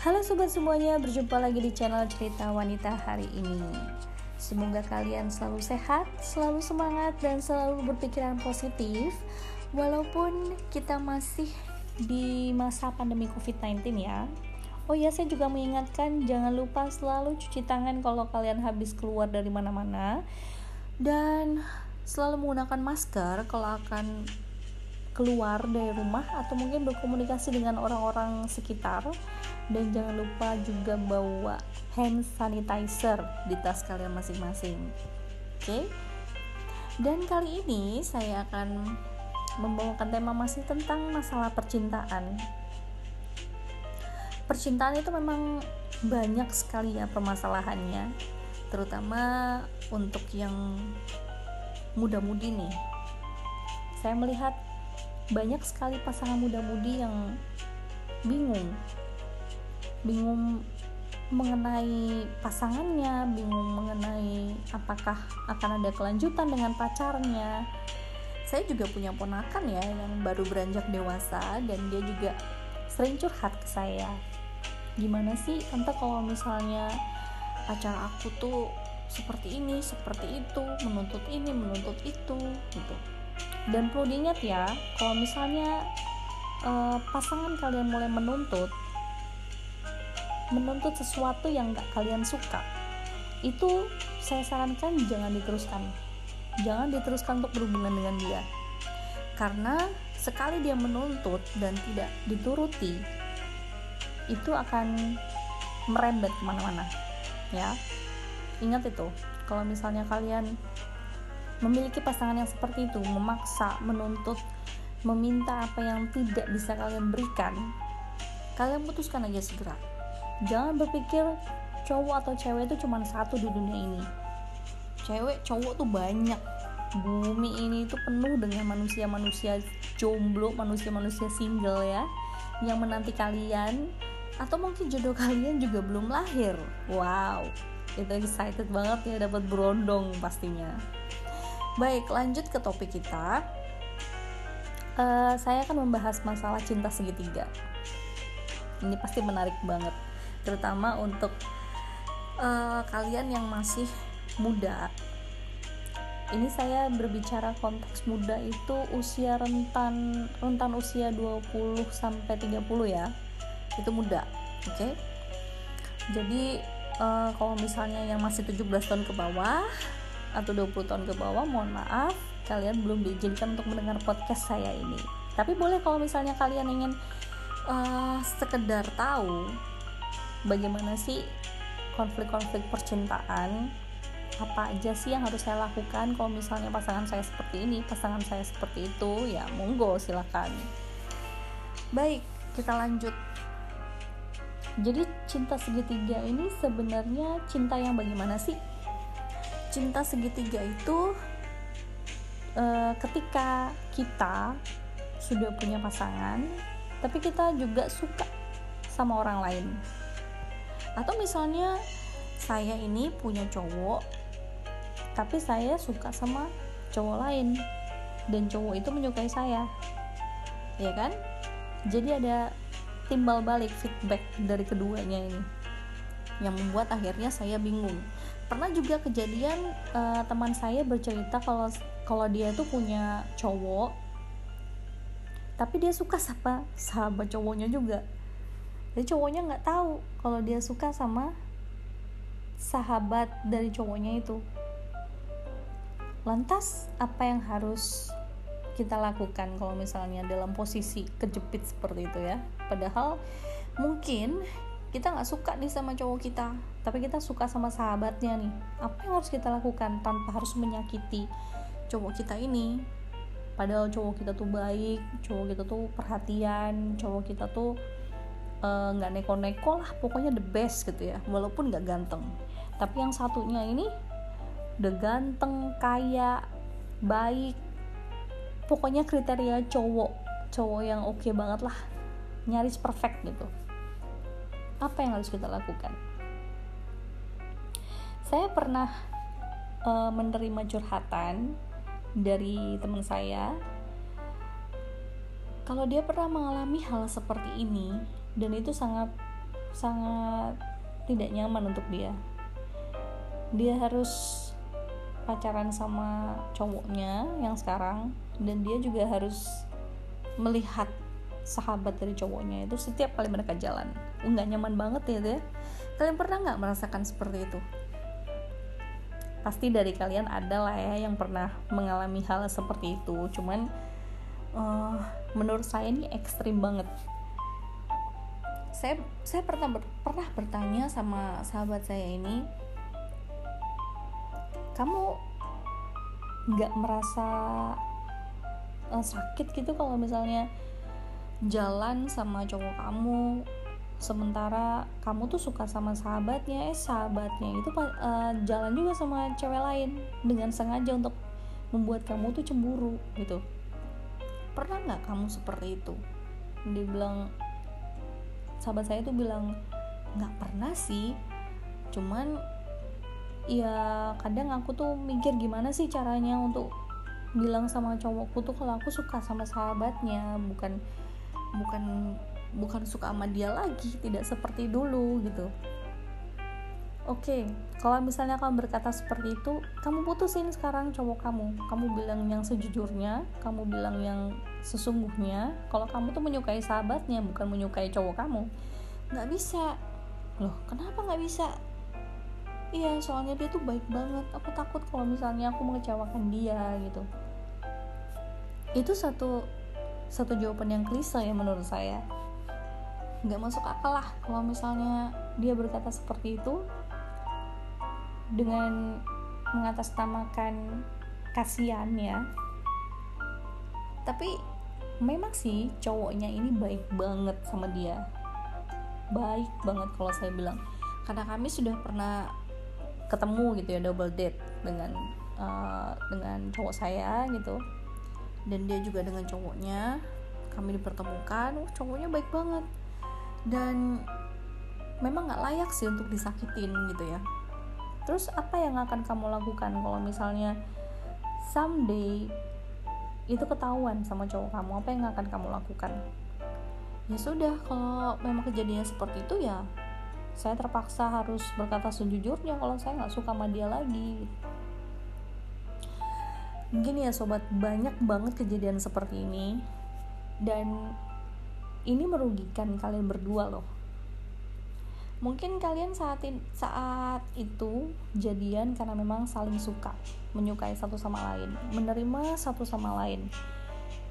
Halo sobat semuanya, berjumpa lagi di channel Cerita Wanita hari ini. Semoga kalian selalu sehat, selalu semangat, dan selalu berpikiran positif walaupun kita masih di masa pandemi COVID-19 ya. Oh ya, saya juga mengingatkan jangan lupa selalu cuci tangan kalau kalian habis keluar dari mana-mana dan selalu menggunakan masker kalau akan keluar dari rumah atau mungkin berkomunikasi dengan orang-orang sekitar dan jangan lupa juga bawa hand sanitizer di tas kalian masing-masing. Oke? Okay? dan kali ini saya akan membawakan tema masih tentang masalah percintaan. Percintaan itu memang banyak sekali ya permasalahannya terutama untuk yang muda-mudi nih. Saya melihat banyak sekali pasangan muda-mudi yang bingung bingung mengenai pasangannya, bingung mengenai apakah akan ada kelanjutan dengan pacarnya. Saya juga punya ponakan ya yang baru beranjak dewasa dan dia juga sering curhat ke saya. Gimana sih tante kalau misalnya pacar aku tuh seperti ini, seperti itu, menuntut ini, menuntut itu gitu. Dan perlu diingat ya, kalau misalnya uh, pasangan kalian mulai menuntut menuntut sesuatu yang gak kalian suka. Itu saya sarankan jangan diteruskan. Jangan diteruskan untuk berhubungan dengan dia. Karena sekali dia menuntut dan tidak dituruti itu akan merembet ke mana-mana ya. Ingat itu kalau misalnya kalian memiliki pasangan yang seperti itu memaksa menuntut meminta apa yang tidak bisa kalian berikan kalian putuskan aja segera jangan berpikir cowok atau cewek itu cuma satu di dunia ini. Cewek cowok tuh banyak. Bumi ini itu penuh dengan manusia-manusia jomblo manusia-manusia single ya yang menanti kalian. Atau mungkin jodoh kalian juga belum lahir. Wow itu excited banget ya dapat berondong pastinya. Baik lanjut ke topik kita. Uh, saya akan membahas masalah cinta segitiga. Ini pasti menarik banget terutama untuk uh, kalian yang masih muda. Ini saya berbicara konteks muda itu usia rentan rentan usia 20 sampai 30 ya. Itu muda oke? Okay? jadi uh, kalau misalnya yang masih 17 tahun ke bawah atau 20 tahun ke bawah mohon maaf kalian belum diizinkan untuk mendengar podcast saya ini. Tapi boleh kalau misalnya kalian ingin uh, sekedar tahu bagaimana sih konflik-konflik percintaan? Apa aja sih yang harus saya lakukan kalau misalnya pasangan saya seperti ini pasangan saya seperti itu? Ya monggo silakan. Baik kita lanjut. Jadi cinta segitiga ini sebenarnya cinta yang bagaimana sih? Cinta segitiga itu e, ketika kita sudah punya pasangan tapi kita juga suka sama orang lain atau misalnya saya ini punya cowok tapi saya suka sama cowok lain. Dan cowok itu menyukai saya. Ya kan? Jadi ada timbal balik feedback dari keduanya ini. Yang membuat akhirnya saya bingung. Pernah juga kejadian uh, teman saya bercerita kalau kalau dia tuh punya cowok tapi dia suka sama sahabat cowoknya juga jadi cowoknya nggak tahu kalau dia suka sama sahabat dari cowoknya itu. Lantas apa yang harus kita lakukan kalau misalnya dalam posisi kejepit seperti itu ya? Padahal mungkin kita nggak suka nih sama cowok kita tapi kita suka sama sahabatnya nih. Apa yang harus kita lakukan tanpa harus menyakiti cowok kita ini? Padahal cowok kita tuh baik cowok kita tuh perhatian cowok kita tuh nggak uh, neko-neko lah pokoknya the best gitu ya. Walaupun nggak ganteng. Tapi yang satunya ini udah ganteng kaya baik. Pokoknya kriteria cowok cowok yang oke okay banget lah. Nyaris perfect gitu. Apa yang harus kita lakukan? Saya pernah uh, menerima curhatan dari teman saya. Kalau dia pernah mengalami hal seperti ini dan itu sangat sangat tidak nyaman untuk dia. Dia harus pacaran sama cowoknya yang sekarang dan dia juga harus melihat sahabat dari cowoknya itu setiap kali mereka jalan. Nggak nyaman banget ya deh. Kalian pernah nggak merasakan seperti itu? Pasti dari kalian ada lah ya yang pernah mengalami hal seperti itu. Cuman uh, menurut saya ini ekstrim banget saya saya pernah ber, pernah bertanya sama sahabat saya ini kamu nggak merasa uh, sakit gitu kalau misalnya jalan sama cowok kamu sementara kamu tuh suka sama sahabatnya? Eh sahabatnya itu uh, jalan juga sama cewek lain dengan sengaja untuk membuat kamu tuh cemburu gitu. Pernah nggak kamu seperti itu? Dia bilang sahabat saya tuh bilang nggak pernah sih. Cuman ya kadang aku tuh mikir gimana sih caranya untuk bilang sama cowokku tuh kalau aku suka sama sahabatnya bukan bukan bukan suka sama dia lagi tidak seperti dulu gitu. Oke okay, kalau misalnya kamu berkata seperti itu kamu putusin sekarang cowok kamu. Kamu bilang yang sejujurnya kamu bilang yang sesungguhnya kalau kamu tuh menyukai sahabatnya bukan menyukai cowok kamu nggak bisa. Loh kenapa nggak bisa? Iya soalnya dia tuh baik banget. Aku takut kalau misalnya aku mengecewakan dia gitu. Itu satu satu jawaban yang klise ya menurut saya. Nggak masuk akal lah kalau misalnya dia berkata seperti itu dengan mengatasnamakan kasihan ya. Tapi memang sih cowoknya ini baik banget sama dia. Baik banget kalau saya bilang. Karena kami sudah pernah ketemu gitu ya double date dengan uh, dengan cowok saya gitu. Dan dia juga dengan cowoknya. Kami dipertemukan oh, cowoknya baik banget. Dan memang nggak layak sih untuk disakitin gitu ya. Terus apa yang akan kamu lakukan kalau misalnya someday itu ketahuan sama cowok kamu apa yang akan kamu lakukan? Ya sudah kalau memang kejadiannya seperti itu ya saya terpaksa harus berkata sejujurnya kalau saya nggak suka sama dia lagi. Gini ya sobat banyak banget kejadian seperti ini. Dan ini merugikan kalian berdua loh mungkin kalian saat saat itu jadian karena memang saling suka menyukai satu sama lain menerima satu sama lain.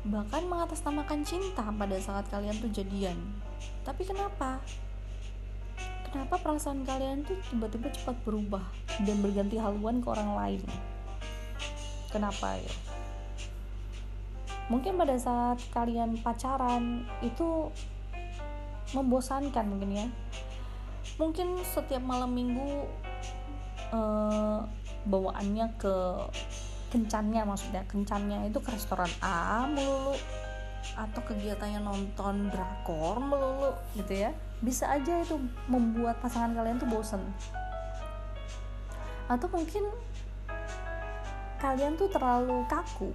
Bahkan mengatasnamakan cinta pada saat kalian tuh jadian. Tapi kenapa? Kenapa perasaan kalian tuh tiba-tiba cepat berubah dan berganti haluan ke orang lain? Kenapa ya? Mungkin pada saat kalian pacaran itu membosankan mungkin ya mungkin setiap malam minggu uh, bawaannya ke kencannya maksudnya. Kencannya itu ke restoran A melulu atau kegiatannya nonton drakor melulu gitu ya. Bisa aja itu membuat pasangan kalian tuh bosen. Atau mungkin kalian tuh terlalu kaku.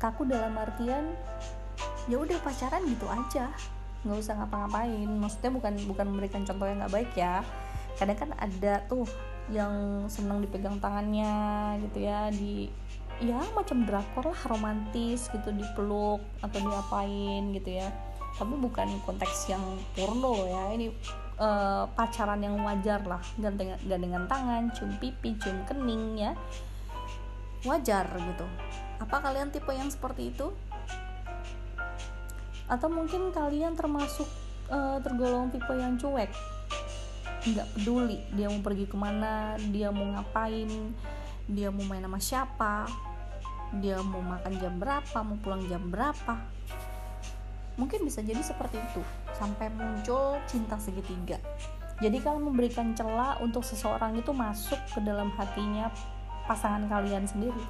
Kaku dalam artian ya udah pacaran gitu aja nggak usah ngapa-ngapain. Maksudnya bukan bukan memberikan contoh yang nggak baik ya. Kadang kan ada tuh yang senang dipegang tangannya gitu ya di ya macam drakor lah romantis gitu dipeluk atau diapain gitu ya. Tapi bukan konteks yang porno ya ini uh, pacaran yang wajar lah. Gandengan, gandengan tangan cium pipi cium kening ya. Wajar gitu. Apa kalian tipe yang seperti itu atau mungkin kalian termasuk uh, tergolong tipe yang cuek? Nggak peduli dia mau pergi ke mana dia mau ngapain dia mau main sama siapa dia mau makan jam berapa mau pulang jam berapa. Mungkin bisa jadi seperti itu sampai muncul cinta segitiga. Jadi kalau memberikan celah untuk seseorang itu masuk ke dalam hatinya pasangan kalian sendiri.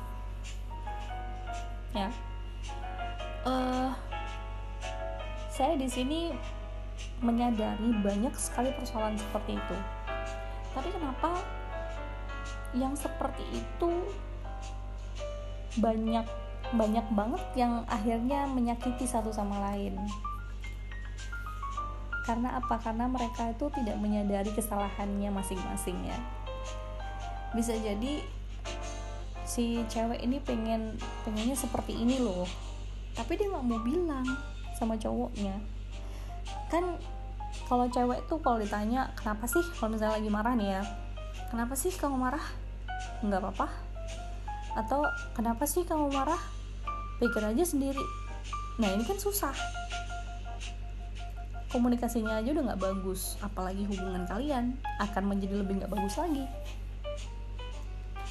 Ya. Uh, saya di sini menyadari banyak sekali persoalan seperti itu. Tapi kenapa yang seperti itu banyak banyak banget yang akhirnya menyakiti satu sama lain? Karena apa? Karena mereka itu tidak menyadari kesalahannya masing-masing ya. Bisa jadi si cewek ini pengen pengennya seperti ini loh. Tapi dia nggak mau bilang sama cowoknya. Kan kalau cewek tuh kalau ditanya kenapa sih kalau misalnya lagi marah nih ya? Kenapa sih kamu marah? Nggak apa-apa. Atau kenapa sih kamu marah? Pikir aja sendiri. Nah ini kan susah. Komunikasinya aja udah nggak bagus apalagi hubungan kalian akan menjadi lebih nggak bagus lagi.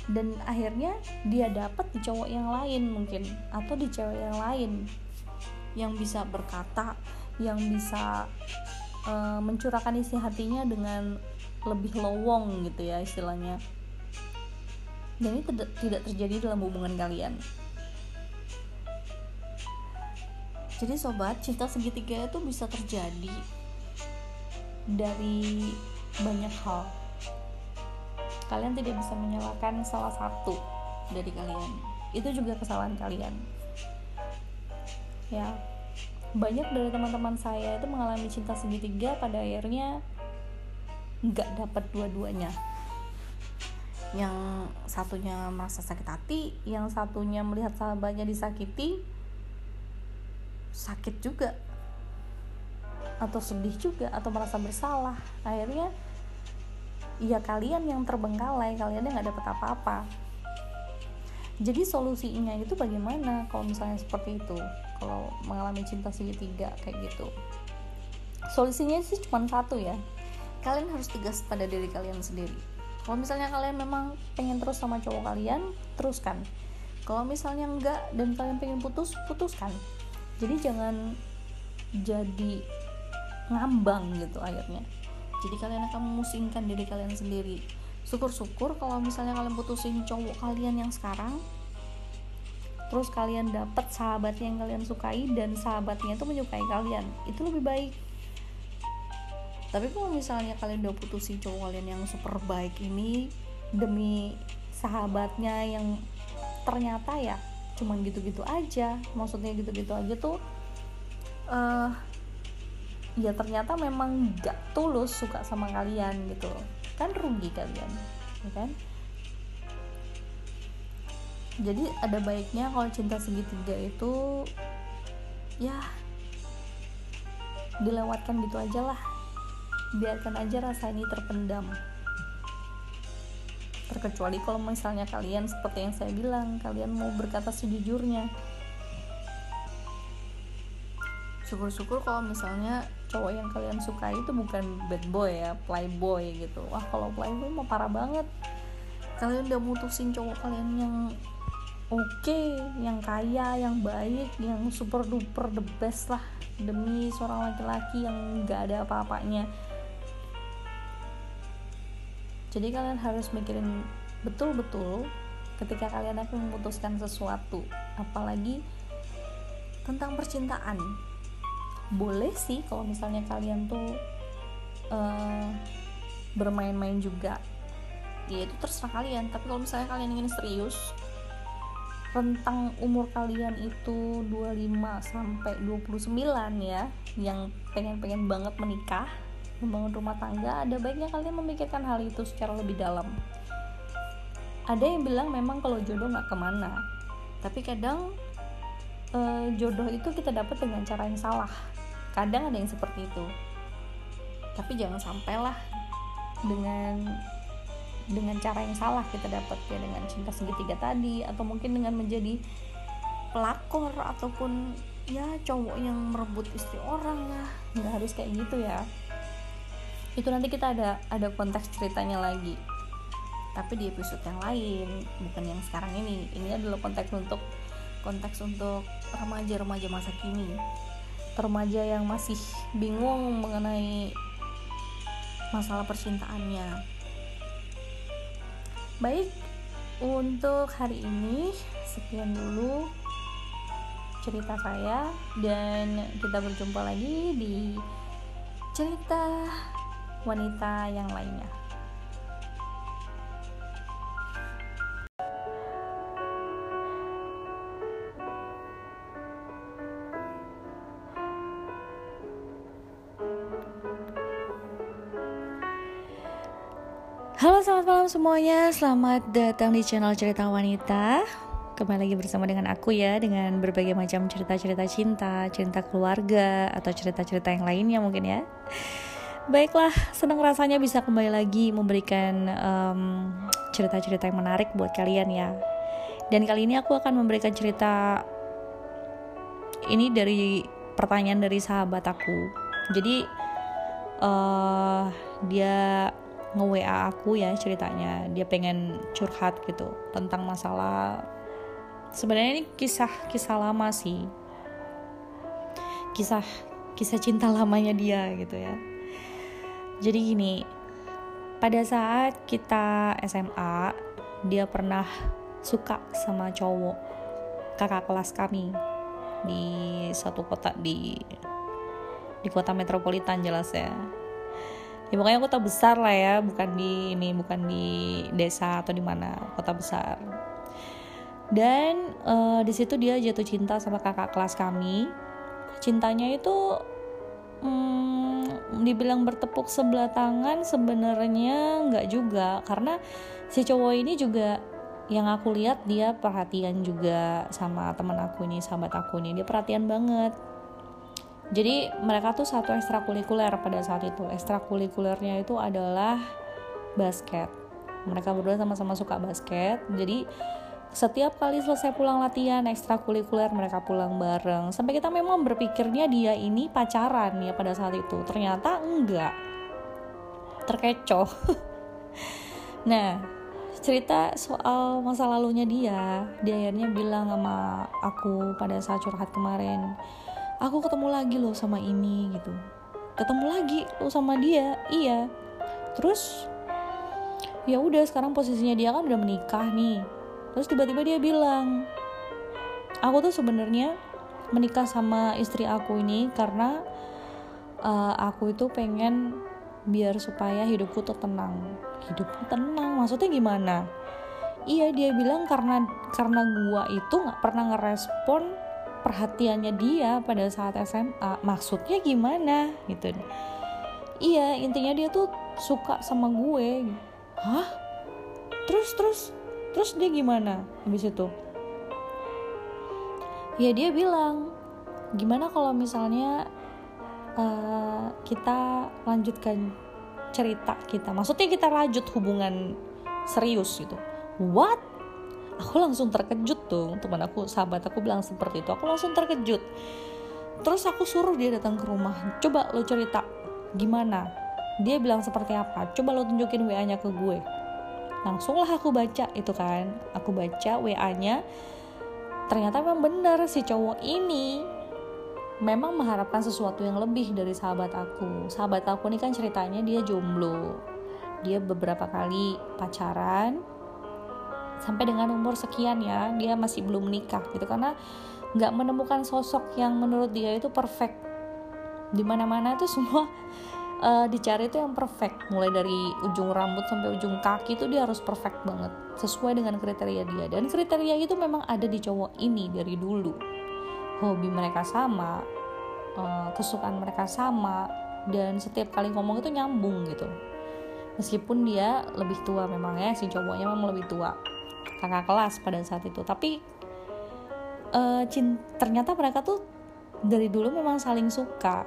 Dan akhirnya dia dapat di cowok yang lain mungkin atau di cewek yang lain yang bisa berkata yang bisa uh, mencurahkan isi hatinya dengan lebih lowong gitu ya istilahnya. Dan ini tidak terjadi dalam hubungan kalian. Jadi sobat cinta segitiga itu bisa terjadi dari banyak hal. Kalian tidak bisa menyalahkan salah satu dari kalian. Itu juga kesalahan kalian ya banyak dari teman-teman saya itu mengalami cinta segitiga pada akhirnya nggak dapat dua-duanya. Yang satunya merasa sakit hati yang satunya melihat sahabatnya disakiti sakit juga. Atau sedih juga atau merasa bersalah. Akhirnya ya kalian yang terbengkalai kalian yang nggak dapat apa-apa. Jadi solusinya itu bagaimana kalau misalnya seperti itu kalau mengalami cinta segitiga kayak gitu. Solusinya sih cuma satu ya. Kalian harus tegas pada diri kalian sendiri. Kalau misalnya kalian memang pengen terus sama cowok kalian teruskan. Kalau misalnya enggak dan kalian pengen putus putuskan. Jadi jangan jadi ngambang gitu akhirnya. Jadi kalian akan memusingkan diri kalian sendiri. Syukur-syukur kalau misalnya kalian putusin cowok kalian yang sekarang terus kalian dapat sahabat yang kalian sukai dan sahabatnya itu menyukai kalian itu lebih baik. Tapi kalau misalnya kalian udah putusin cowok kalian yang super baik ini demi sahabatnya yang ternyata ya cuman gitu-gitu aja maksudnya gitu-gitu aja tuh uh, ya ternyata memang gak tulus suka sama kalian gitu. Kan rugi kalian ya kan jadi ada baiknya kalau cinta segitiga itu ya dilewatkan gitu aja lah. Biarkan aja rasa ini terpendam. Terkecuali kalau misalnya kalian seperti yang saya bilang kalian mau berkata sejujurnya. Syukur-syukur kalau misalnya cowok yang kalian suka itu bukan bad boy ya playboy gitu. Wah kalau playboy mah parah banget. Kalian udah mutusin cowok kalian yang oke okay, yang kaya yang baik yang super duper the best lah. Demi seorang laki-laki yang gak ada apa-apanya. Jadi kalian harus mikirin betul-betul ketika kalian akan memutuskan sesuatu. Apalagi tentang percintaan. Boleh sih kalau misalnya kalian tuh uh, bermain-main juga. Ya itu terserah kalian. Tapi kalau misalnya kalian ingin serius rentang umur kalian itu 25 sampai 29 ya yang pengen-pengen banget menikah membangun rumah tangga ada baiknya kalian memikirkan hal itu secara lebih dalam. Ada yang bilang memang kalau jodoh nggak ke mana tapi kadang e, jodoh itu kita dapat dengan cara yang salah. Kadang ada yang seperti itu. Tapi jangan sampailah dengan dengan cara yang salah kita dapat ya dengan cinta segitiga tadi atau mungkin dengan menjadi pelakor ataupun ya cowok yang merebut istri orang lah nggak harus kayak gitu ya. Itu nanti kita ada ada konteks ceritanya lagi. Tapi di episode yang lain bukan yang sekarang ini. Ini adalah konteks untuk konteks untuk remaja-remaja masa kini. Remaja yang masih bingung mengenai masalah percintaannya baik untuk hari ini sekian dulu cerita saya dan kita berjumpa lagi di cerita wanita yang lainnya. Malam semuanya. Selamat datang di channel cerita wanita. Kembali lagi bersama dengan aku ya Dengan berbagai macam cerita-cerita cinta Cerita keluarga Atau cerita-cerita yang lainnya mungkin ya. Baiklah, senang rasanya bisa kembali lagi Memberikan cerita-cerita um, yang menarik buat kalian ya. Dan kali ini aku akan memberikan cerita Ini dari pertanyaan dari sahabat aku. Jadi uh, Dia nge-WA aku ya ceritanya. Dia pengen curhat gitu tentang masalah sebenarnya ini kisah kisah lama sih. Kisah kisah cinta lamanya dia gitu ya. Jadi gini pada saat kita SMA dia pernah suka sama cowok kakak kelas kami di satu kota di di kota metropolitan jelas ya ya pokoknya kota besar lah ya bukan di ini bukan di desa atau di mana kota besar. Dan uh, di situ dia jatuh cinta sama kakak kelas kami. Cintanya itu hmm, dibilang bertepuk sebelah tangan sebenarnya nggak juga. Karena si cowok ini juga yang aku lihat dia perhatian juga sama teman aku ini sahabat aku ini. Dia perhatian banget jadi mereka tuh satu ekstrakurikuler pada saat itu. Ekstrakurikulernya itu adalah basket. Mereka berdua sama-sama suka basket. Jadi setiap kali selesai pulang latihan ekstrakurikuler mereka pulang bareng. Sampai kita memang berpikirnya dia ini pacaran ya pada saat itu. Ternyata enggak. Terkecoh. Nah cerita soal masa lalunya dia. Dia akhirnya bilang sama aku pada saat curhat kemarin aku ketemu lagi loh sama ini gitu. Ketemu lagi lo sama dia iya. Terus ya udah sekarang posisinya dia kan udah menikah nih. Terus tiba-tiba dia bilang aku tuh sebenarnya menikah sama istri aku ini karena uh, aku itu pengen biar supaya hidupku tuh tenang. Hidupku? Tenang maksudnya gimana? Iya dia bilang karena karena gua itu nggak pernah ngerespon perhatiannya dia pada saat SMA maksudnya gimana gitu. Iya intinya dia tuh suka sama gue. Hah? Terus terus terus dia gimana habis itu? Ya dia bilang gimana kalau misalnya uh, kita lanjutkan cerita kita? Maksudnya kita lanjut hubungan serius gitu. What aku langsung terkejut tuh teman aku sahabat aku bilang seperti itu. Aku langsung terkejut. Terus aku suruh dia datang ke rumah. Coba lo cerita gimana? Dia bilang seperti apa? Coba lo tunjukin wa nya ke gue. Langsunglah aku baca itu kan. Aku baca wa nya ternyata memang benar si cowok ini memang mengharapkan sesuatu yang lebih dari sahabat aku. Sahabat aku ini kan ceritanya dia jomblo. Dia beberapa kali pacaran sampai dengan umur sekian ya dia masih belum menikah gitu. Karena nggak menemukan sosok yang menurut dia itu perfect. Di mana-mana itu semua uh, dicari itu yang perfect. Mulai dari ujung rambut sampai ujung kaki itu dia harus perfect banget sesuai dengan kriteria dia. Dan kriteria itu memang ada di cowok ini dari dulu. Hobi mereka sama uh, kesukaan mereka sama dan setiap kali ngomong itu nyambung gitu. Meskipun dia lebih tua memang ya si cowoknya memang lebih tua kakak kelas pada saat itu. Tapi uh, ternyata mereka tuh dari dulu memang saling suka.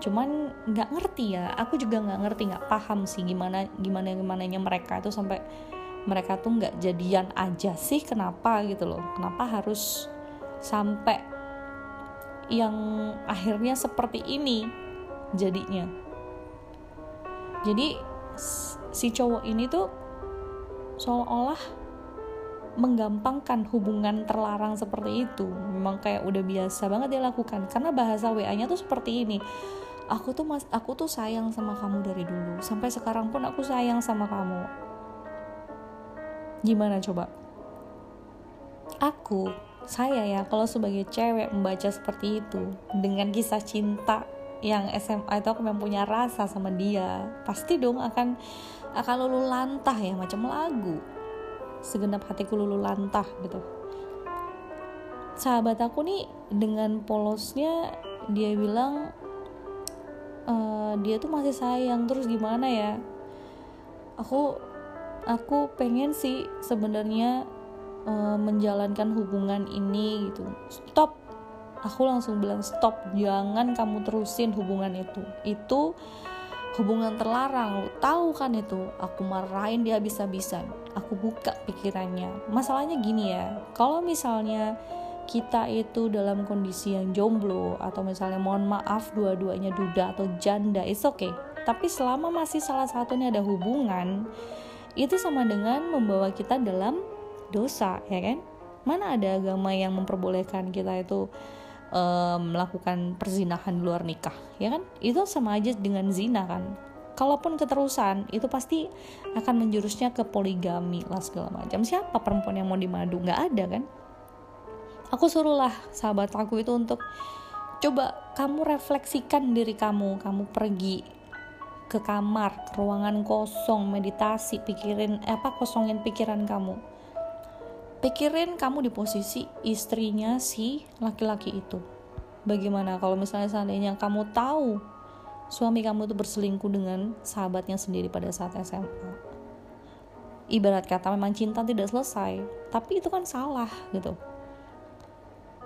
Cuman nggak ngerti ya aku juga nggak ngerti nggak paham sih gimana gimana gimana nya mereka itu sampai mereka tuh nggak jadian aja sih kenapa gitu loh. Kenapa harus sampai yang akhirnya seperti ini jadinya? Jadi si cowok ini tuh seolah-olah menggampangkan hubungan terlarang seperti itu. Memang kayak udah biasa banget dia lakukan. Karena bahasa WA-nya tuh seperti ini. Aku tuh mas aku tuh sayang sama kamu dari dulu. Sampai sekarang pun aku sayang sama kamu. Gimana coba? Aku saya ya kalau sebagai cewek membaca seperti itu. Dengan kisah cinta yang SMA itu aku memang punya rasa sama dia. Pasti dong akan akan lulu lantah ya macam lagu segenap hatiku lulu lantah gitu. Sahabat aku nih dengan polosnya dia bilang e, dia tuh masih sayang terus gimana ya? Aku aku pengen sih sebenarnya uh, menjalankan hubungan ini gitu. Stop. Aku langsung bilang stop. Jangan kamu terusin hubungan itu. Itu hubungan terlarang. Lu tahu kan itu aku marahin dia habis-habisan. Aku buka pikirannya. Masalahnya gini ya kalau misalnya kita itu dalam kondisi yang jomblo atau misalnya mohon maaf dua-duanya duda atau janda it's okay. Tapi selama masih salah satunya ada hubungan itu sama dengan membawa kita dalam dosa ya kan? Mana ada agama yang memperbolehkan kita itu um, melakukan perzinahan di luar nikah ya kan? Itu sama aja dengan zina kan? Kalaupun keterusan itu pasti akan menjurusnya ke poligami lah segala macam. Siapa perempuan yang mau dimadu? Nggak ada kan? Aku suruhlah sahabat aku itu untuk coba kamu refleksikan diri kamu. Kamu pergi ke kamar ke ruangan kosong meditasi pikirin eh, apa kosongin pikiran kamu pikirin kamu di posisi istrinya si laki-laki itu. Bagaimana kalau misalnya seandainya kamu tahu suami kamu itu berselingkuh dengan sahabatnya sendiri pada saat SMA ibarat kata memang cinta tidak selesai tapi itu kan salah gitu.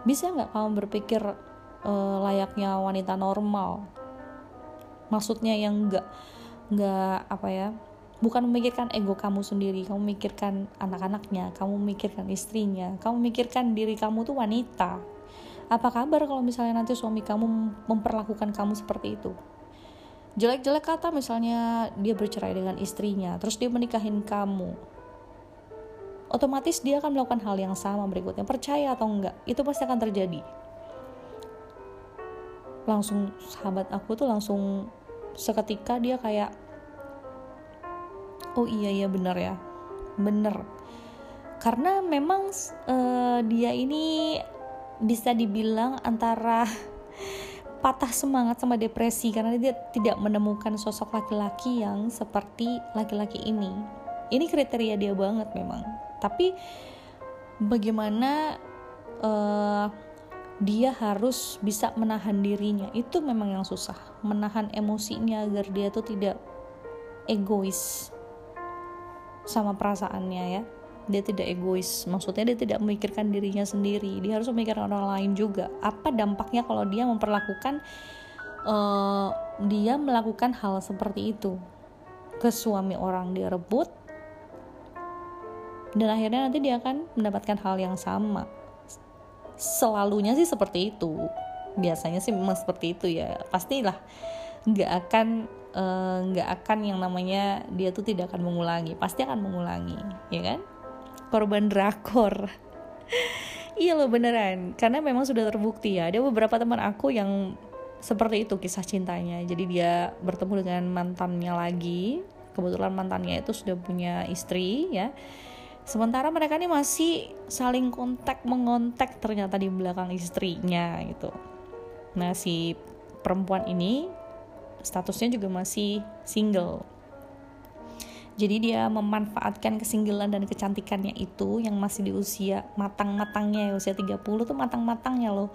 Bisa nggak kamu berpikir uh, layaknya wanita normal? Maksudnya yang nggak nggak apa ya bukan memikirkan ego kamu sendiri kamu memikirkan anak-anaknya kamu memikirkan istrinya kamu memikirkan diri kamu tuh wanita. Apa kabar kalau misalnya nanti suami kamu memperlakukan kamu seperti itu? Jelek-jelek kata misalnya dia bercerai dengan istrinya terus dia menikahin kamu. Otomatis dia akan melakukan hal yang sama berikutnya percaya atau enggak itu pasti akan terjadi. Langsung sahabat aku tuh langsung seketika dia kayak oh iya iya bener ya bener karena memang uh, dia ini bisa dibilang antara patah semangat sama depresi karena dia tidak menemukan sosok laki-laki yang seperti laki-laki ini. Ini kriteria dia banget memang. Tapi bagaimana uh, dia harus bisa menahan dirinya itu memang yang susah. Menahan emosinya agar dia tuh tidak egois sama perasaannya ya. Dia tidak egois maksudnya dia tidak memikirkan dirinya sendiri. Dia harus memikirkan orang lain juga. Apa dampaknya kalau dia memperlakukan uh, dia melakukan hal seperti itu? Ke suami orang dia rebut dan akhirnya nanti dia akan mendapatkan hal yang sama. Selalunya sih seperti itu. Biasanya sih memang seperti itu ya. Pastilah nggak akan Eh, nggak uh, akan yang namanya dia tuh tidak akan mengulangi pasti akan mengulangi ya kan? Korban drakor. Iya loh beneran. Karena memang sudah terbukti ya. Ada beberapa teman aku yang seperti itu kisah cintanya. Jadi dia bertemu dengan mantannya lagi. Kebetulan mantannya itu sudah punya istri ya. Sementara mereka ini masih saling kontak mengontak ternyata di belakang istrinya gitu. Nah si perempuan ini statusnya juga masih single. Jadi dia memanfaatkan kesinggelan dan kecantikannya itu yang masih di usia matang-matangnya ya usia 30 tuh matang-matangnya loh.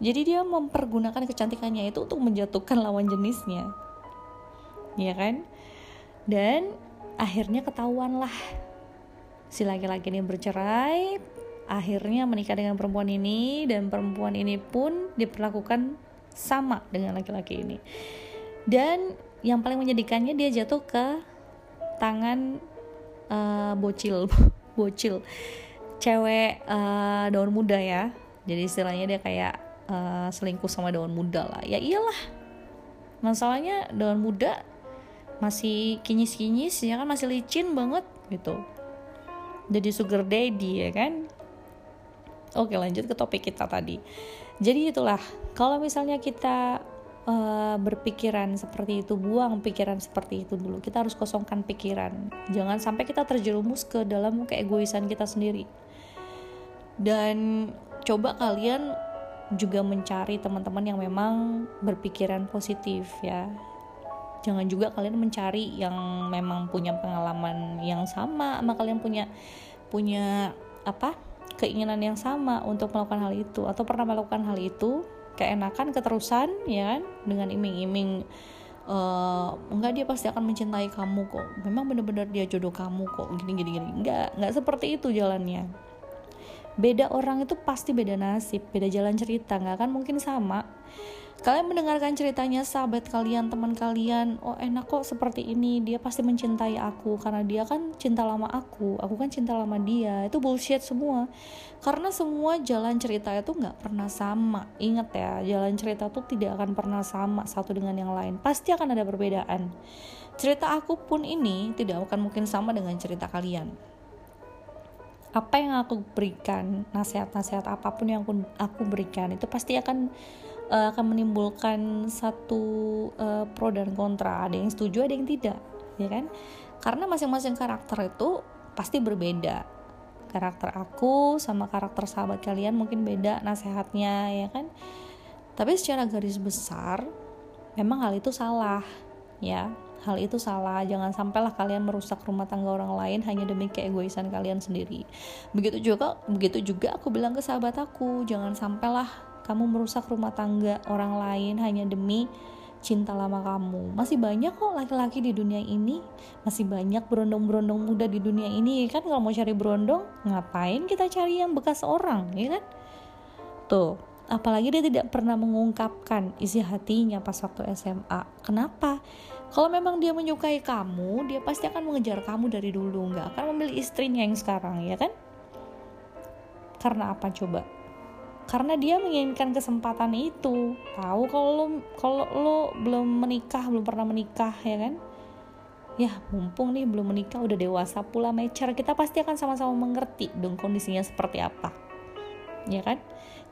Jadi dia mempergunakan kecantikannya itu untuk menjatuhkan lawan jenisnya. Ya kan? Dan akhirnya ketahuan lah. Si laki-laki ini bercerai akhirnya menikah dengan perempuan ini dan perempuan ini pun diperlakukan sama dengan laki-laki ini dan yang paling menyedihkannya dia jatuh ke tangan uh, bocil. Bocil. Cewek uh, daun muda ya. Jadi istilahnya dia kayak uh, selingkuh sama daun muda lah. Ya iyalah. Masalahnya daun muda masih kinyis-kinyis ya kan? Masih licin banget gitu. Jadi sugar daddy ya kan? Oke lanjut ke topik kita tadi. Jadi itulah kalau misalnya kita uh, berpikiran seperti itu buang pikiran seperti itu dulu. Kita harus kosongkan pikiran. Jangan sampai kita terjerumus ke dalam keegoisan kita sendiri. Dan coba kalian juga mencari teman-teman yang memang berpikiran positif ya. Jangan juga kalian mencari yang memang punya pengalaman yang sama sama kalian punya punya apa keinginan yang sama untuk melakukan hal itu. Atau pernah melakukan hal itu keenakan keterusan ya kan? Dengan iming-iming uh, enggak dia pasti akan mencintai kamu kok. Memang benar-benar dia jodoh kamu kok. Gini gini gini. Enggak enggak seperti itu jalannya. Beda orang itu pasti beda nasib beda jalan cerita. Nggak akan mungkin sama kalian mendengarkan ceritanya sahabat kalian teman kalian oh enak kok seperti ini. Dia pasti mencintai aku karena dia kan cinta lama aku aku kan cinta lama dia. Itu bullshit semua. Karena semua jalan cerita itu nggak pernah sama. Ingat ya jalan cerita tuh tidak akan pernah sama satu dengan yang lain. Pasti akan ada perbedaan. Cerita aku pun ini tidak akan mungkin sama dengan cerita kalian. Apa yang aku berikan nasihat-nasihat apa pun yang aku berikan itu pasti akan uh, akan menimbulkan satu uh, pro dan kontra. Ada yang setuju ada yang tidak ya kan? Karena masing-masing karakter itu pasti berbeda. Karakter aku sama karakter sahabat kalian mungkin beda nasehatnya ya kan? Tapi secara garis besar memang hal itu salah ya. Hal itu salah. Jangan sampailah kalian merusak rumah tangga orang lain hanya demi keegoisan kalian sendiri. Begitu juga begitu juga aku bilang ke sahabat aku jangan sampailah kamu merusak rumah tangga orang lain hanya demi cinta lama kamu. Masih banyak kok laki-laki di dunia ini, masih banyak berondong-berondong muda di dunia ini kan kalau mau cari berondong, ngapain kita cari yang bekas orang, ya kan? Tuh, apalagi dia tidak pernah mengungkapkan isi hatinya pas waktu SMA. Kenapa? Kalau memang dia menyukai kamu, dia pasti akan mengejar kamu dari dulu, nggak akan memilih istrinya yang sekarang, ya kan? Karena apa coba? Karena dia menginginkan kesempatan itu. Tahu kalau lo kalau lo belum menikah belum pernah menikah ya kan? Ya mumpung nih belum menikah udah dewasa pula mecer. Kita pasti akan sama-sama mengerti dong kondisinya seperti apa. Ya kan?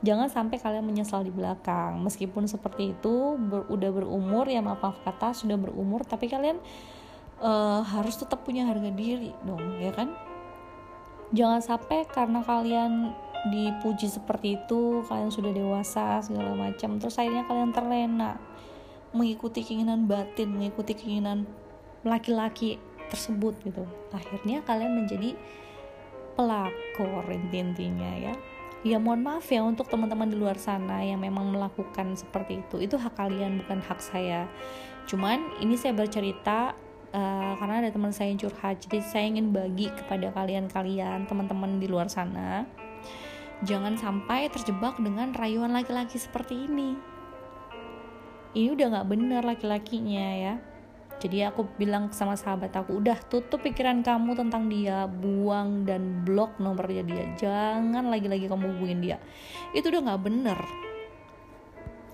Jangan sampai kalian menyesal di belakang. Meskipun seperti itu ber, udah berumur ya maaf, kata sudah berumur tapi kalian uh, harus tetap punya harga diri dong ya kan? Jangan sampai karena kalian dipuji seperti itu kalian sudah dewasa segala macam. Terus akhirnya kalian terlena mengikuti keinginan batin mengikuti keinginan laki-laki tersebut gitu. Akhirnya kalian menjadi pelakor intinya ya. Ya mohon maaf ya untuk teman-teman di luar sana yang memang melakukan seperti itu. Itu hak kalian bukan hak saya. Cuman ini saya bercerita uh, karena ada teman saya yang curhat. Jadi saya ingin bagi kepada kalian-kalian teman-teman di luar sana jangan sampai terjebak dengan rayuan laki-laki seperti ini. Ini udah gak bener laki-lakinya ya. Jadi aku bilang sama sahabat aku udah tutup pikiran kamu tentang dia buang dan blok nomornya dia. Jangan lagi-lagi kamu hubungin dia. Itu udah gak bener.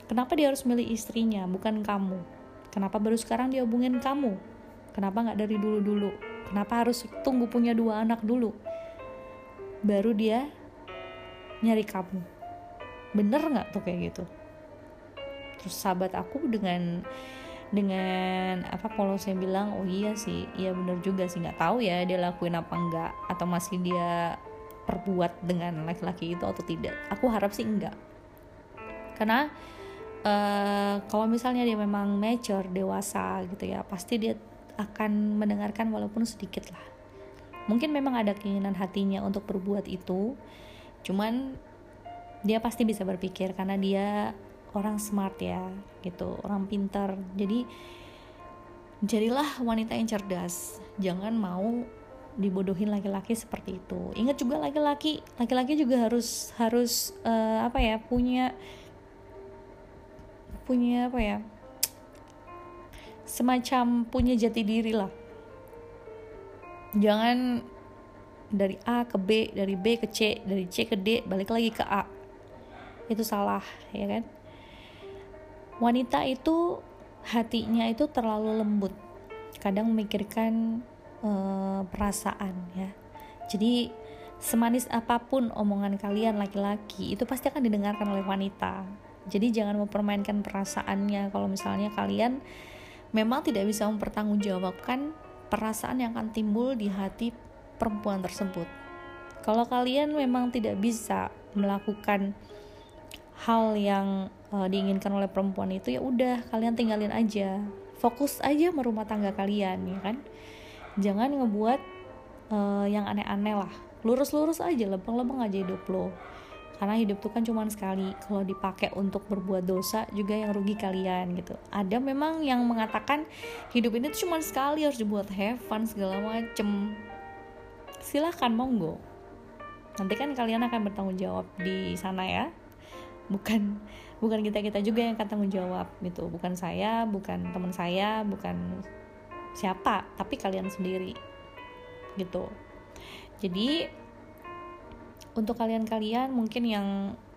Kenapa dia harus milih istrinya bukan kamu? Kenapa baru sekarang dia hubungin kamu? Kenapa gak dari dulu-dulu? Kenapa harus tunggu punya dua anak dulu? Baru dia nyari kamu. Bener nggak tuh kayak gitu? Terus sahabat aku dengan dengan apa kalau saya bilang oh iya sih iya bener juga sih. Nggak tahu ya dia lakuin apa enggak atau masih dia perbuat dengan laki-laki itu atau tidak. Aku harap sih enggak karena uh, kalau misalnya dia memang mature dewasa gitu ya pasti dia akan mendengarkan walaupun sedikit lah. Mungkin memang ada keinginan hatinya untuk berbuat itu cuman dia pasti bisa berpikir karena dia orang smart ya gitu orang pintar. Jadi jadilah wanita yang cerdas. Jangan mau dibodohin laki-laki seperti itu. Ingat juga laki-laki laki-laki juga harus harus uh, apa ya punya punya apa ya semacam punya jati diri lah. Jangan dari A ke B dari B ke C dari C ke D balik lagi ke A. Itu salah ya kan? Wanita itu hatinya itu terlalu lembut. Kadang memikirkan uh, perasaan ya. Jadi semanis apa pun omongan kalian laki-laki itu pasti akan didengarkan oleh wanita. Jadi jangan mempermainkan perasaannya. Kalau misalnya kalian memang tidak bisa mempertanggungjawabkan perasaan yang akan timbul di hati perempuan tersebut. Kalau kalian memang tidak bisa melakukan hal yang uh, diinginkan oleh perempuan itu ya udah kalian tinggalin aja. Fokus aja sama tangga kalian ya kan. Jangan ngebuat uh, yang aneh-aneh lah. Lurus-lurus aja, lempeng-lempeng aja hidup lo. karena hidup tuh kan cuma sekali kalau dipakai untuk berbuat dosa juga yang rugi kalian gitu ada memang yang mengatakan hidup ini tuh cuma sekali harus dibuat have fun segala macem silahkan monggo. Nanti kan kalian akan bertanggung jawab di sana ya. Bukan bukan kita kita juga yang akan tanggung jawab gitu. Bukan saya bukan teman saya bukan siapa tapi kalian sendiri gitu. Jadi untuk kalian-kalian mungkin yang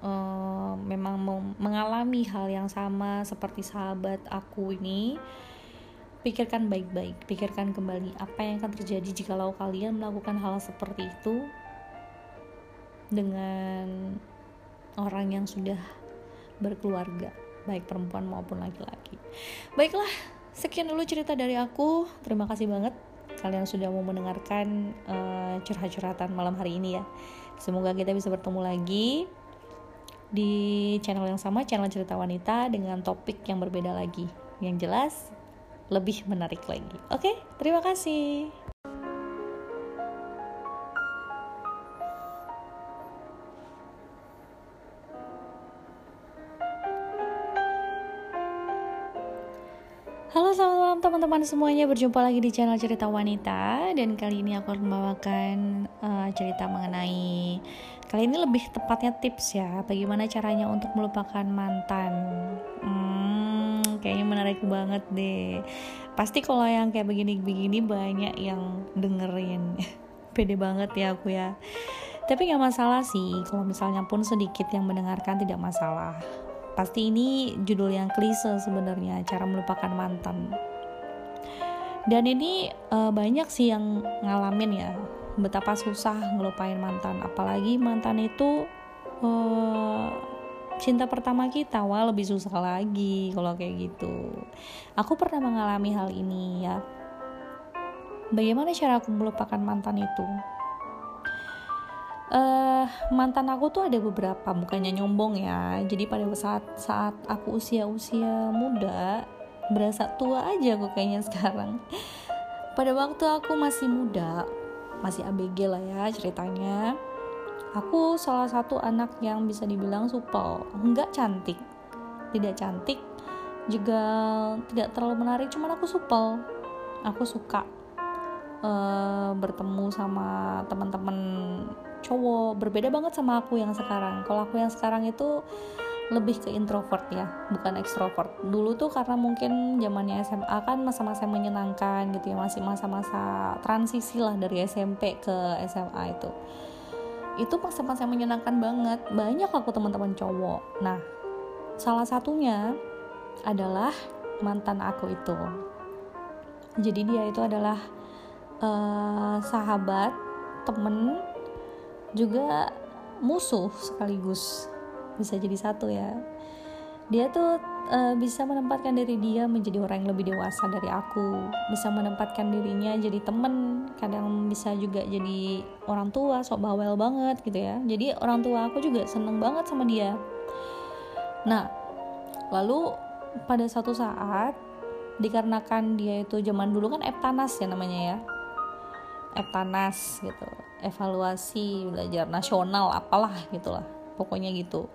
uh, memang mengalami hal yang sama seperti sahabat aku ini pikirkan baik-baik pikirkan kembali apa yang akan terjadi jikalau kalian melakukan hal seperti itu dengan orang yang sudah berkeluarga baik perempuan maupun laki-laki. Baiklah sekian dulu cerita dari aku. Terima kasih banget kalian sudah mau mendengarkan uh, curhat-curhatan malam hari ini ya. Semoga kita bisa bertemu lagi di channel yang sama, channel cerita wanita dengan topik yang berbeda lagi. Yang jelas lebih menarik lagi. Oke, terima kasih. Halo selamat malam teman-teman semuanya Berjumpa lagi di channel cerita wanita Dan kali ini aku akan membawakan uh, cerita mengenai Kali ini lebih tepatnya tips ya Bagaimana caranya untuk melupakan mantan. Hmm, Kayaknya menarik banget deh. Pasti kalau yang kayak begini-begini banyak yang dengerin. Pede banget ya aku ya. Tapi gak masalah sih Kalau misalnya pun sedikit yang mendengarkan tidak masalah. Pasti ini judul yang klise sebenarnya cara melupakan mantan. Dan ini uh, banyak sih yang ngalamin ya betapa susah ngelupain mantan. Apalagi mantan itu uh, cinta pertama kita. Wah lebih susah lagi kalau kayak gitu. Aku pernah mengalami hal ini ya. Bagaimana cara aku melupakan mantan itu? Uh, mantan aku tuh ada beberapa bukannya nyombong ya. Jadi pada saat saat aku usia usia muda berasa tua aja aku kayaknya sekarang. Pada waktu aku masih muda masih ABG lah ya ceritanya. Aku salah satu anak yang bisa dibilang supel nggak cantik. Tidak cantik juga tidak terlalu menarik cuman aku supel. Aku suka uh, bertemu sama teman-teman cowok berbeda banget sama aku yang sekarang. Kalau aku yang sekarang itu lebih ke introvert ya bukan ekstrovert dulu tuh karena mungkin zamannya SMA kan masa-masa menyenangkan gitu ya masih masa-masa transisi lah dari SMP ke SMA itu. Itu masa-masa menyenangkan banget. Banyak aku teman-teman cowok. Nah salah satunya adalah mantan aku itu. Jadi dia itu adalah uh, sahabat temen juga musuh sekaligus bisa jadi satu ya. Dia tuh uh, bisa menempatkan diri dia menjadi orang yang lebih dewasa dari aku. Bisa menempatkan dirinya jadi temen kadang bisa juga jadi orang tua sok bawel banget gitu ya. Jadi orang tua aku juga seneng banget sama dia. Nah lalu pada satu saat dikarenakan dia itu zaman dulu kan Eptanas ya namanya ya. Eptanas gitu. Evaluasi belajar nasional apalah gitulah pokoknya gitu.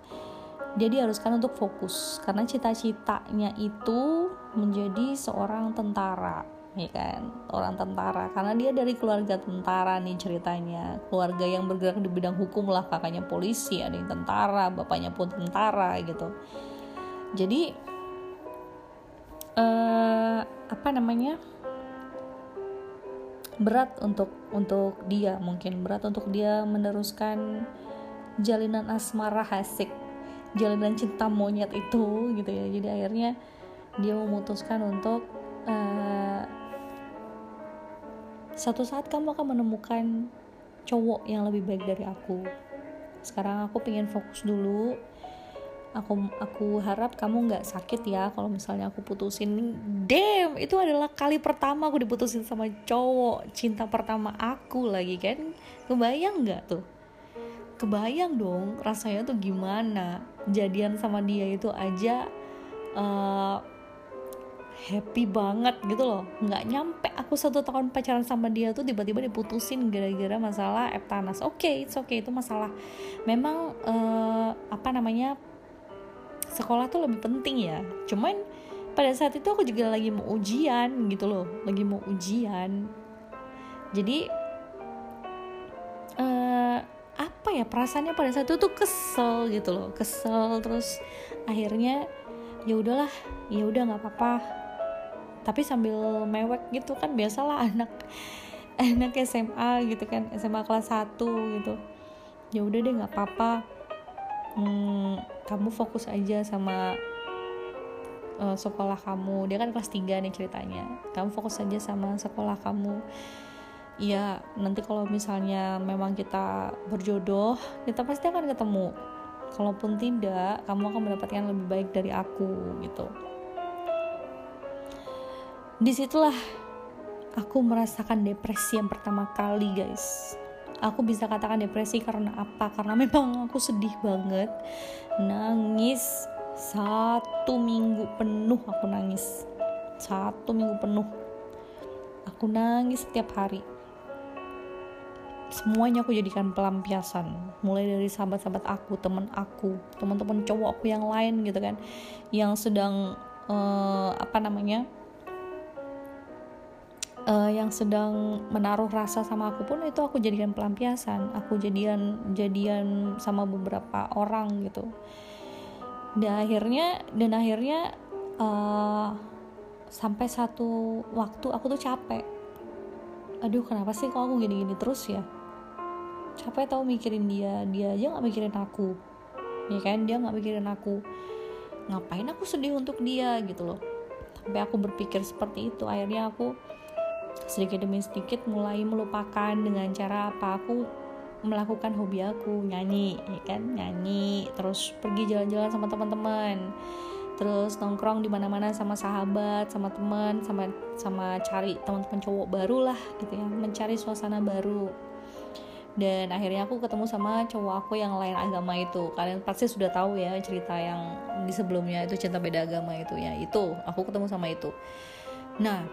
Dia diharuskan untuk fokus karena cita-citanya itu menjadi seorang tentara ya kan? Orang tentara karena dia dari keluarga tentara nih ceritanya. Keluarga yang bergerak di bidang hukum lah kakaknya polisi ada yang tentara bapaknya pun tentara gitu. Jadi eh, apa namanya? Berat untuk untuk dia mungkin berat untuk dia meneruskan jalinan asmara hasik jalinan cinta monyet itu gitu ya. Jadi akhirnya dia memutuskan untuk uh, satu saat kamu akan menemukan cowok yang lebih baik dari aku. Sekarang aku pengen fokus dulu. Aku aku harap kamu nggak sakit ya kalau misalnya aku putusin. Damn itu adalah kali pertama aku diputusin sama cowok. Cinta pertama aku lagi kan? Kebayang nggak tuh kebayang dong rasanya tuh gimana. Jadian sama dia itu aja uh, happy banget gitu loh. Nggak nyampe aku satu tahun pacaran sama dia tuh tiba-tiba diputusin gara-gara masalah Eptanas. Oke okay, it's okay itu masalah. Memang uh, apa namanya sekolah tuh lebih penting ya. Cuman pada saat itu aku juga lagi mau ujian gitu loh. Lagi mau ujian. Jadi uh, apa ya perasaannya pada saat itu tuh kesel gitu loh kesel terus akhirnya ya udahlah ya udah nggak apa-apa. Tapi sambil mewek gitu kan biasalah anak anak SMA gitu kan SMA kelas 1 gitu. Ya udah deh nggak apa-apa. Hmm, kamu fokus aja sama uh, sekolah kamu. Dia kan kelas 3 nih ceritanya. Kamu fokus aja sama sekolah kamu ya nanti kalau misalnya memang kita berjodoh kita pasti akan ketemu. Kalaupun tidak kamu akan mendapatkan lebih baik dari aku gitu. Di situlah aku merasakan depresi yang pertama kali guys. Aku bisa katakan depresi karena apa? Karena memang aku sedih banget. Nangis satu minggu penuh aku nangis. Satu minggu penuh. Aku nangis setiap hari semuanya aku jadikan pelampiasan. Mulai dari sahabat-sahabat aku teman aku teman-teman cowok aku yang lain gitu kan. Yang sedang uh, apa namanya uh, yang sedang menaruh rasa sama aku pun itu aku jadikan pelampiasan. Aku jadian jadian sama beberapa orang gitu. Dan akhirnya dan akhirnya uh, sampai satu waktu aku tuh capek. Aduh kenapa sih kok aku gini-gini terus ya capek tau mikirin dia? Dia aja nggak mikirin aku. Ya kan? Dia nggak mikirin aku. Ngapain aku sedih untuk dia gitu loh. Sampai aku berpikir seperti itu. Akhirnya aku sedikit demi sedikit mulai melupakan dengan cara apa? Aku melakukan hobi aku nyanyi ya kan? Nyanyi terus pergi jalan-jalan sama teman-teman. Terus nongkrong di mana-mana sama sahabat sama teman sama sama cari teman-teman cowok baru lah gitu ya. Mencari suasana baru dan akhirnya aku ketemu sama cowok aku yang lain agama itu. Kalian pasti sudah tahu ya cerita yang di sebelumnya itu cinta beda agama itu. Ya itu. Aku ketemu sama itu. Nah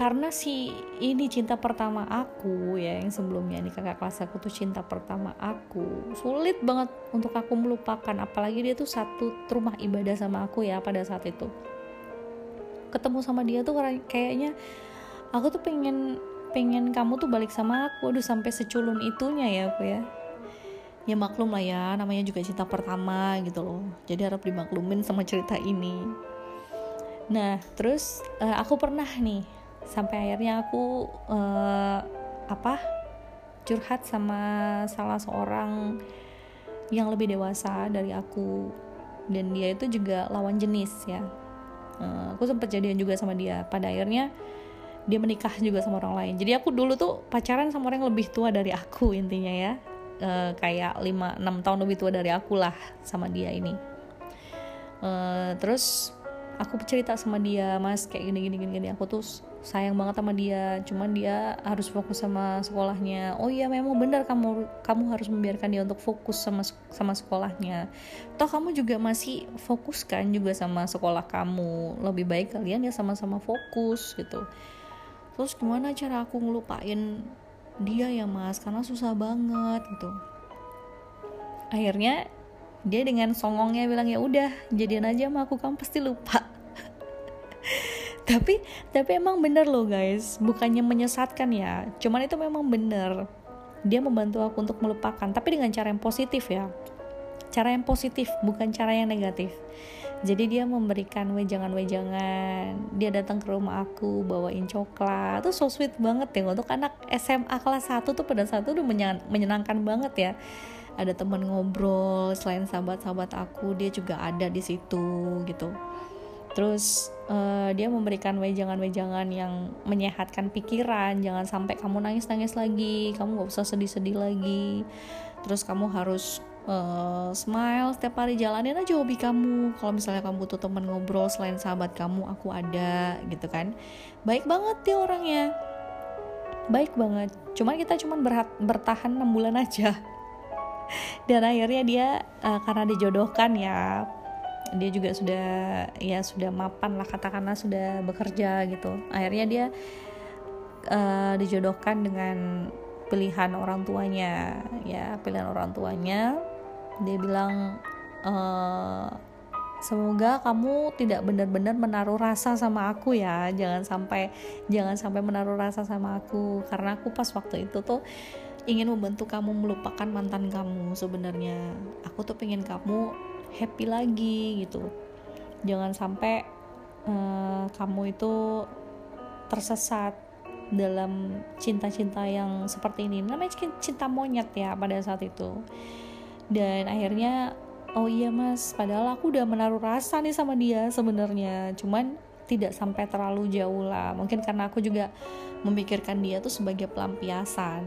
karena si ini cinta pertama aku ya yang sebelumnya ini kakak kelas aku tuh cinta pertama aku sulit banget untuk aku melupakan. Apalagi dia tuh satu rumah ibadah sama aku ya pada saat itu. Ketemu sama dia tuh kayaknya aku tuh pengen pengen kamu tuh balik sama aku. Aduh sampai seculun itunya ya aku ya. Ya maklum lah ya. Namanya juga cinta pertama gitu loh. Jadi harap dimaklumin sama cerita ini. Nah terus uh, aku pernah nih sampai akhirnya aku uh, apa curhat sama salah seorang yang lebih dewasa dari aku. Dan dia itu juga lawan jenis ya. Uh, aku sempat jadian juga sama dia. Pada akhirnya dia menikah juga sama orang lain. Jadi aku dulu tuh pacaran sama orang yang lebih tua dari aku intinya ya. E, kayak 5-6 tahun lebih tua dari aku lah sama dia ini. E, terus aku cerita sama dia mas kayak gini gini gini, gini. aku tuh sayang banget sama dia cuman dia harus fokus sama sekolahnya. Oh iya memang benar kamu kamu harus membiarkan dia untuk fokus sama sama sekolahnya. Toh kamu juga masih fokus kan juga sama sekolah kamu. Lebih baik kalian ya sama-sama fokus gitu terus gimana cara aku ngelupain dia ya mas? Karena susah banget gitu. Akhirnya dia dengan songongnya bilang ya udah jadian aja sama aku kamu pasti lupa. Tapi tapi emang bener loh guys. Bukannya menyesatkan ya cuman itu memang bener. Dia membantu aku untuk melupakan tapi dengan cara yang positif ya cara yang positif bukan cara yang negatif. Jadi dia memberikan wejangan-wejangan dia datang ke rumah aku bawain coklat. Tuh so sweet banget ya untuk anak SMA kelas 1 tuh pada saat itu udah menyenangkan banget ya. Ada teman ngobrol selain sahabat-sahabat aku dia juga ada di situ gitu. Terus uh, dia memberikan wejangan-wejangan yang menyehatkan pikiran jangan sampai kamu nangis-nangis lagi kamu gak usah sedih-sedih lagi. Terus kamu harus uh, smile setiap hari jalanin aja hobi kamu. Kalau misalnya kamu butuh teman ngobrol selain sahabat kamu aku ada gitu kan. Baik banget dia orangnya. Baik banget. Cuman kita cuman berhat, bertahan 6 bulan aja. Dan akhirnya dia uh, karena dijodohkan ya dia juga sudah ya sudah mapan lah katakanlah sudah bekerja gitu. Akhirnya dia uh, dijodohkan dengan pilihan orang tuanya. Ya pilihan orang tuanya dia bilang uh, semoga kamu tidak benar-benar menaruh rasa sama aku ya. Jangan sampai jangan sampai menaruh rasa sama aku. Karena aku pas waktu itu tuh ingin membantu kamu melupakan mantan kamu sebenarnya. Aku tuh pengen kamu happy lagi gitu. Jangan sampai uh, kamu itu tersesat dalam cinta-cinta yang seperti ini. Namanya cinta monyet ya pada saat itu dan akhirnya oh iya mas padahal aku udah menaruh rasa nih sama dia sebenarnya. Cuman tidak sampai terlalu jauh lah. Mungkin karena aku juga memikirkan dia tuh sebagai pelampiasan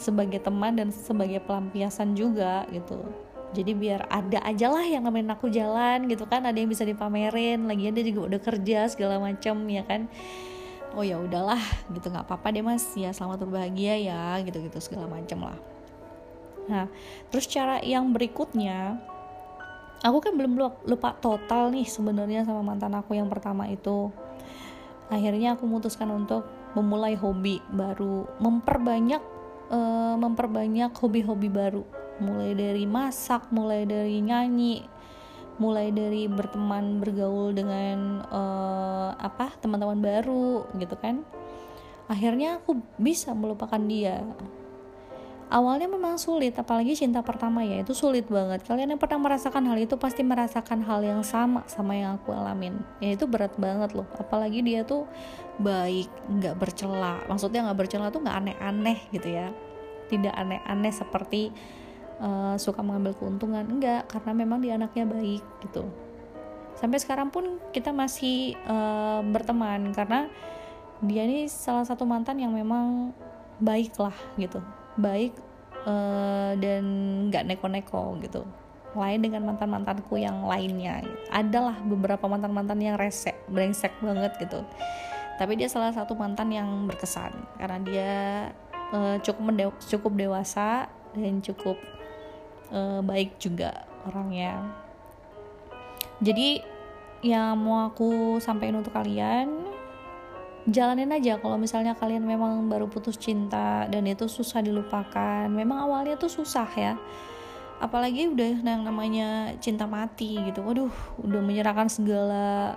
sebagai teman dan sebagai pelampiasan juga gitu. Jadi biar ada aja lah yang nemenin aku jalan gitu kan. Ada yang bisa dipamerin lagian dia juga udah kerja segala macam ya kan. Oh ya udahlah gitu. Nggak apa-apa deh mas. Ya selamat berbahagia ya gitu gitu segala macam lah nah terus cara yang berikutnya aku kan belum lupa total nih sebenarnya sama mantan aku yang pertama itu. Akhirnya aku memutuskan untuk memulai hobi baru memperbanyak uh, memperbanyak hobi-hobi baru. Mulai dari masak mulai dari nyanyi mulai dari berteman bergaul dengan uh, apa teman-teman baru gitu kan. Akhirnya aku bisa melupakan dia awalnya memang sulit apalagi cinta pertama ya itu sulit banget. Kalian yang pernah merasakan hal itu pasti merasakan hal yang sama sama yang aku alamin. Ya itu berat banget loh apalagi dia tuh baik nggak bercela. Maksudnya nggak bercela tuh nggak aneh-aneh gitu ya. Tidak aneh-aneh seperti uh, suka mengambil keuntungan enggak karena memang dia anaknya baik gitu. Sampai sekarang pun kita masih uh, berteman karena dia ini salah satu mantan yang memang baik lah gitu baik uh, dan nggak neko-neko gitu. Lain dengan mantan mantanku yang lainnya. Adalah beberapa mantan mantan yang resek brengsek banget gitu. Tapi dia salah satu mantan yang berkesan. Karena dia uh, cukup cukup dewasa dan cukup uh, baik juga orangnya. Jadi yang mau aku sampaikan untuk kalian jalanin aja. Kalau misalnya kalian memang baru putus cinta dan itu susah dilupakan memang awalnya tuh susah ya. Apalagi udah yang namanya cinta mati gitu. Waduh udah menyerahkan segala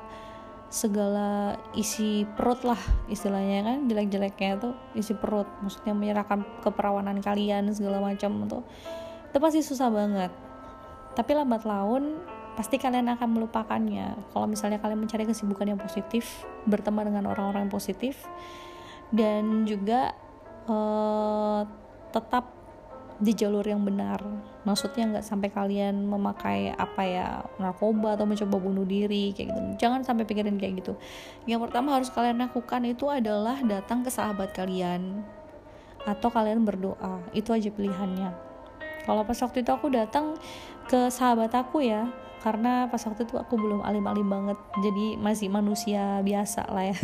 segala isi perut lah istilahnya kan. Jelek-jeleknya tuh isi perut. Maksudnya menyerahkan keperawanan kalian segala macam tuh. Itu pasti susah banget. Tapi lambat laun pasti kalian akan melupakannya. Kalau misalnya kalian mencari kesibukan yang positif berteman dengan orang-orang yang positif dan juga uh, tetap di jalur yang benar. Maksudnya nggak sampai kalian memakai apa ya narkoba atau mencoba bunuh diri kayak gitu. Jangan sampai pikirin kayak gitu. Yang pertama harus kalian lakukan itu adalah datang ke sahabat kalian atau kalian berdoa. Itu aja pilihannya. Kalau pas waktu itu aku datang ke sahabat aku ya karena pas waktu itu aku belum alim-alim banget. Jadi masih manusia biasa lah ya.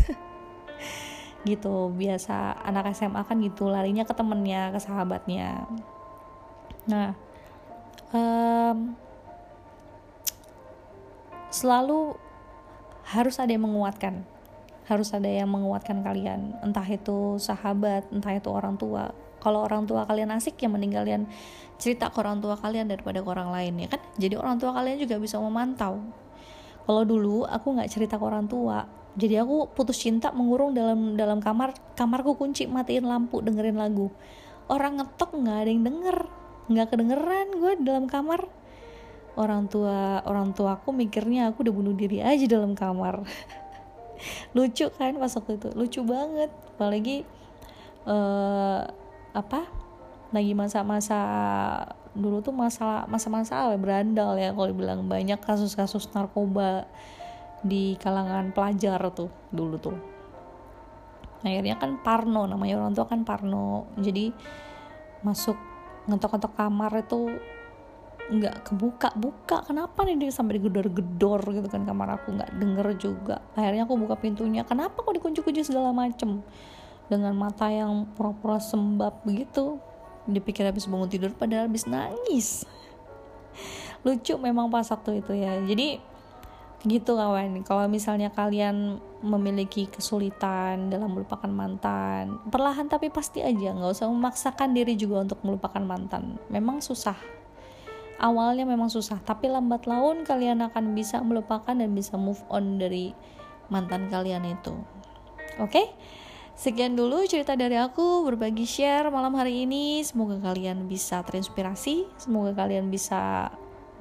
Gitu biasa anak SMA kan gitu larinya ke temennya ke sahabatnya. Nah um, selalu harus ada yang menguatkan. Harus ada yang menguatkan kalian. Entah itu sahabat entah itu orang tua kalau orang tua kalian asik ya mending kalian cerita ke orang tua kalian daripada ke orang lain ya kan? Jadi orang tua kalian juga bisa memantau. Kalau dulu aku nggak cerita ke orang tua jadi aku putus cinta mengurung dalam dalam kamar kamarku kunci matiin lampu dengerin lagu. Orang ngetok nggak ada yang denger nggak kedengeran gue dalam kamar. Orang tua orang tua aku mikirnya aku udah bunuh diri aja dalam kamar. Lucu kan pas waktu itu? Lucu banget. Apalagi uh, apa lagi masa-masa dulu tuh masalah masa-masa berandal ya kalau dibilang. Banyak kasus-kasus narkoba di kalangan pelajar tuh dulu tuh. Akhirnya kan Parno namanya orang tua kan Parno. Jadi masuk ngetok-ngetok kamar itu nggak kebuka buka kenapa nih dia sampai digedor-gedor gitu kan kamar aku? Nggak denger juga. Akhirnya aku buka pintunya. Kenapa kok dikunci-kunci segala macem dengan mata yang pura-pura sembab begitu dipikir habis bangun tidur padahal habis nangis. Lucu memang pas waktu itu ya. Jadi gitu kawan. Kalau misalnya kalian memiliki kesulitan dalam melupakan mantan perlahan tapi pasti aja nggak usah memaksakan diri juga untuk melupakan mantan. Memang susah. Awalnya memang susah tapi lambat laun kalian akan bisa melupakan dan bisa move on dari mantan kalian itu. Oke? okay? Sekian dulu cerita dari aku berbagi share malam hari ini. Semoga kalian bisa terinspirasi, semoga kalian bisa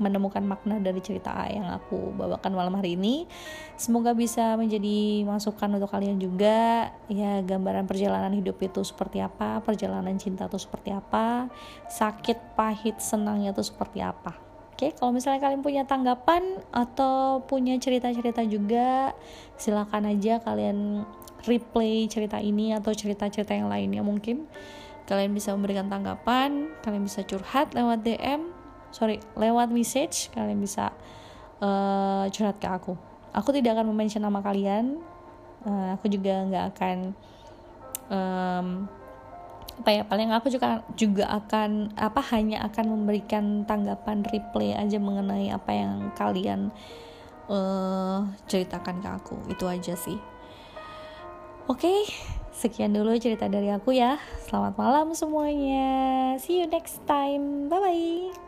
menemukan makna dari cerita yang aku bawakan malam hari ini. Semoga bisa menjadi masukan untuk kalian juga. Ya, gambaran perjalanan hidup itu seperti apa, perjalanan cinta itu seperti apa, sakit, pahit, senangnya itu seperti apa. Oke, kalau misalnya kalian punya tanggapan atau punya cerita-cerita juga, silakan aja kalian replay cerita ini atau cerita-cerita yang lainnya mungkin. Kalian bisa memberikan tanggapan, kalian bisa curhat lewat DM sorry lewat message kalian bisa uh, curhat ke aku. Aku tidak akan mention nama kalian uh, aku juga nggak akan um, apa ya paling aku juga juga akan apa hanya akan memberikan tanggapan replay aja mengenai apa yang kalian uh, ceritakan ke aku. Itu aja sih oke sekian dulu cerita dari aku ya. Selamat malam semuanya. See you next time. Bye bye